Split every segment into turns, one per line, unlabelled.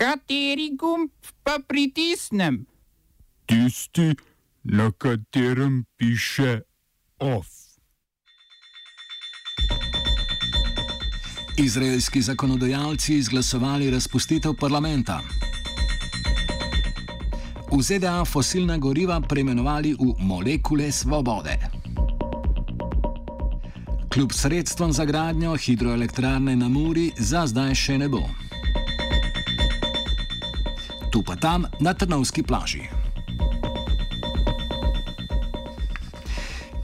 Kateri gumb pa pritisnem?
Tisti, na katerem piše OF.
Izraelski zakonodajalci izglasovali razpustitev parlamenta. V ZDA fosilna goriva preimenovali v molekule svobode. Kljub sredstvom za gradnjo hidroelektrarne na Muri za zdaj še ne bo. Tu pa tam na Trnovski plaži.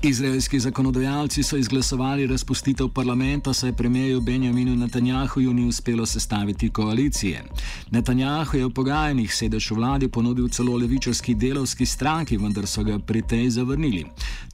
Izraelski zakonodajalci so izglasovali razpustitev parlamenta, saj premijeju Benjaminu Netanjahuju ni uspelo sestaviti koalicije. Netanjahu je v pogajanjih sedež v vladi ponudil celo levičarski delovski stranki, vendar so ga pri tej zavrnili.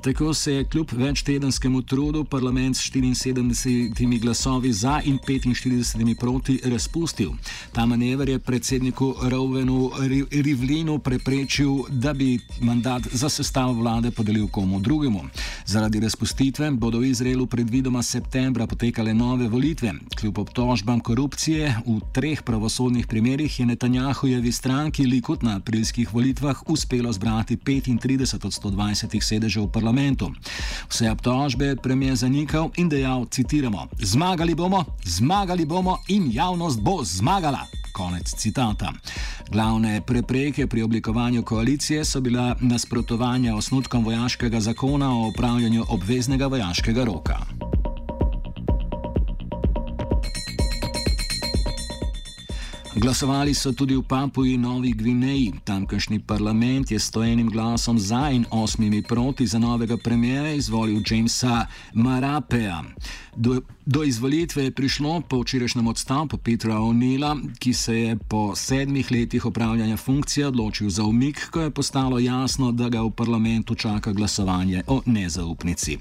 Tako se je kljub večtedenskemu trudu parlament s 74 glasovi za in 45 proti razpustil. Ta manever je predsedniku Rovenu Rivlinu preprečil, da bi mandat za sestav vlade podelil komu drugemu. Zaradi razpustitve bodo v Izraelu predvidoma septembra potekale nove volitve. Kljub obtožbam korupcije v treh pravosodnih primerjih je Netanjahujevi stranki Likud na aprilskih volitvah uspelo zbrati 35 od 120 sedežev v parlamentu. Vse obtožbe je premijer zanikal in dejal, citiramo: Zmagali bomo, zmagali bomo in javnost bo zmagala. Konec citata. Glavne prepreke pri oblikovanju koalicije so bila nasprotovanja osnutkom vojaškega zakona o upravljanju obveznega vojaškega roka. Glasovali so tudi v Papuji Novi Gvineji. Tamkajšnji parlament je s enim glasom za in osmimi proti za novega premijera izvolil Jamesa Marapeja. Do, do izvolitve je prišlo po včerajšnjem odstavku Petra O'Neila, ki se je po sedmih letih opravljanja funkcije odločil za umik, ko je postalo jasno, da ga v parlamentu čaka glasovanje o nezaupnici.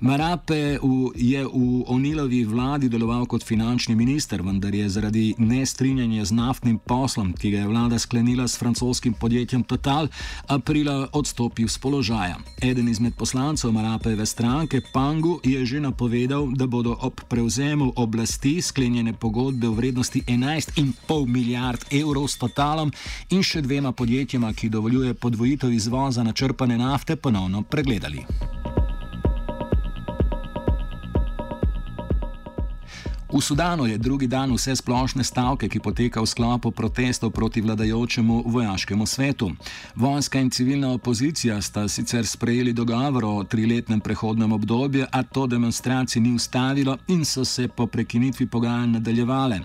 Marape v, je v O'Neilovi vladi deloval kot finančni minister, vendar je zaradi nestrinjanja z naftnim poslom, ki ga je vlada sklenila s francoskim podjetjem Total, aprila odstopil z položaja. Eden izmed poslancev Marapeve stranke, Pangu, je že napovedal, da bodo ob prevzemu oblasti sklenjene pogodbe v vrednosti 11,5 milijard evrov s Totalom in še dvema podjetjema, ki dovoljuje podvojitev izvoza načrpane nafte, ponovno pregledali. V Sudanu je drugi dan vse splošne stavke, ki poteka v sklopu protestov proti vladajočemu vojaškemu svetu. Vojska in civilna opozicija sta sicer sprejeli dogovor o triletnem prehodnem obdobju, a to demonstracij ni ustavilo in so se po prekinitvi pogajanj nadaljevale.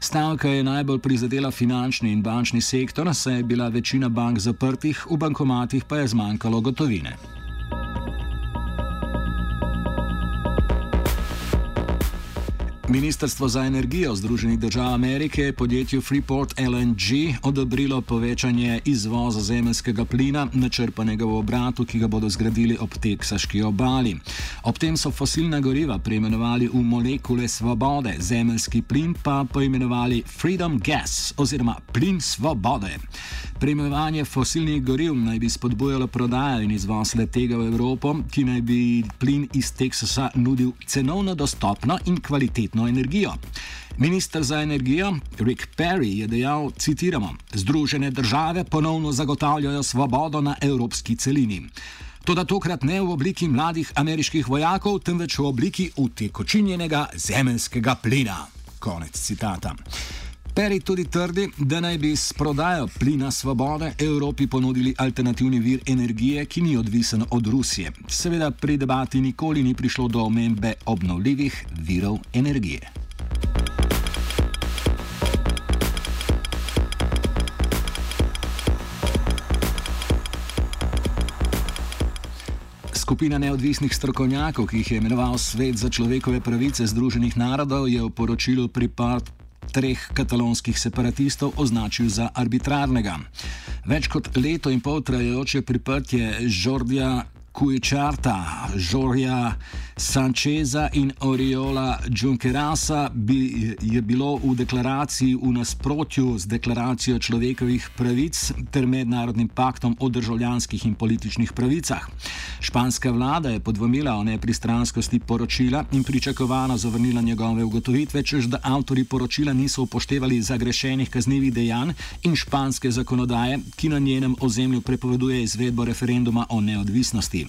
Stavka je najbolj prizadela finančni in bančni sektor, saj je bila večina bank zaprtih, v bankomatih pa je zmanjkalo gotovine. Ministrstvo za energijo Združenih držav Amerike je podjetju Freeport LNG odobrilo povečanje izvoza zemljskega plina, načrpanega v obratu, ki ga bodo zgradili ob teksaški obali. Ob tem so fosilna goriva preimenovali v molekule svobode, zemljski plin pa poimenovali Freedom Gas oziroma plin svobode. Preimenovanje fosilnih goriv naj bi spodbujalo prodajo in izvoz le tega v Evropo, ki naj bi plin iz Teksasa nudil cenovno dostopno in kvalitetno energijo. Ministr za energijo Rick Perry je dejal, citiramo, Združene države ponovno zagotavljajo svobodo na evropski celini. Toda tokrat ne v obliki mladih ameriških vojakov, temveč v obliki utekočinjenega zemeljskega plina. Konec citata. Perry tudi trdi, da naj bi s prodajo plina svobode Evropi ponudili alternativni vir energije, ki ni odvisen od Rusije. Seveda pri debati nikoli ni prišlo do omembe obnovljivih virov energije. Skupina neodvisnih strokovnjakov, ki jih je imenoval Svet za človekove pravice Združenih narodov, je v poročilu pripad treh katalonskih separatistov označil za arbitrarnega. Več kot leto in pol trajajoče priprtje Žordija Kujčarta, Žorja Sančeza in Oriola Junkerasa bi, je bilo v deklaraciji v nasprotju z deklaracijo človekovih pravic ter mednarodnim paktom o državljanskih in političnih pravicah. Španska vlada je podvomila o nepristranskosti poročila in pričakovano zavrnila njegove ugotovitve, čež da avtori poročila niso upoštevali zagrešenih kaznjivih dejanj in španske zakonodaje, ki na njenem ozemlju prepoveduje izvedbo referenduma o neodvisnosti.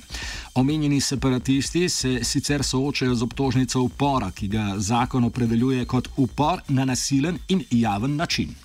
Omenjeni separatisti se sicer soočajo z obtožnico upora, ki ga zakon opredeljuje kot upor na nasilen in javen način.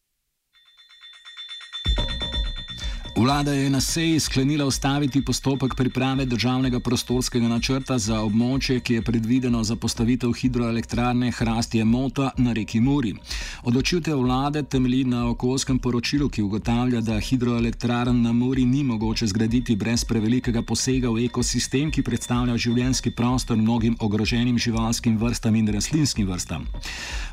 Vlada je na seji sklenila ustaviti postopek priprave državnega prostorskega načrta za območje, ki je predvideno za postavitev hidroelektrarne Hrastje Mota na reki Muri. Odločitev vlade temelji na okoljskem poročilu, ki ugotavlja, da hidroelektrarn na Muri ni mogoče zgraditi brez prevelikega posega v ekosistem, ki predstavlja življenski prostor mnogim ogroženim živalskim vrstam in rastlinskim vrstam.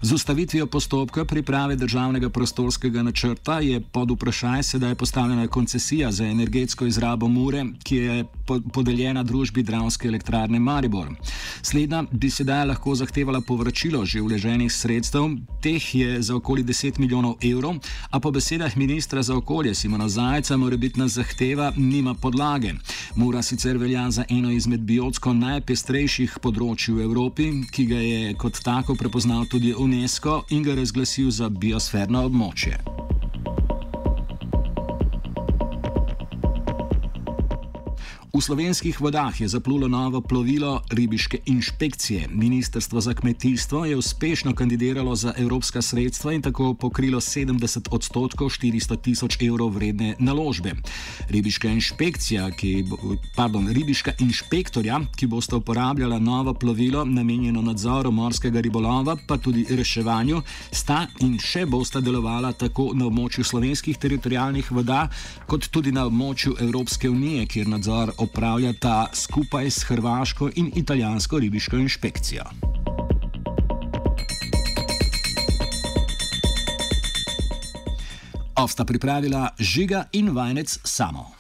Z ustavitvijo postopka priprave državnega prostorskega načrta je pod vprašaj sedaj postavljena koncesija za energetsko izrabo Mure, ki je po podeljena družbi Dravske elektrarne Maribor. Slednja bi sedaj lahko zahtevala povračilo že vleženih sredstev, teh je za okoli 10 milijonov evrov, a po besedah ministra za okolje Simona Zajca morebitna zahteva nima podlage. Mura sicer velja za eno izmed biotsko najpestrejših področij v Evropi, ki ga je kot tako prepoznal tudi UNESCO in ga razglasil za biosferno območje. V slovenskih vodah je zaplulo novo plovilo ribiške inšpekcije. Ministrstvo za kmetijstvo je uspešno kandidiralo za evropska sredstva in tako pokrilo 70 odstotkov 400 tisoč evrov vredne naložbe. Ribiška inšpekcija, ki pardon, ribiška inšpektorja, ki bosta uporabljala novo plovilo namenjeno nadzoru morskega ribolova, pa tudi reševanju, sta in še bosta delovala tako na območju slovenskih teritorijalnih voda, kot tudi na območju Evropske unije, kjer nadzor opravljata skupaj s hrvaško in italijansko ribiško inšpekcijo. Ovsta pripravila žiga in vajenec samo.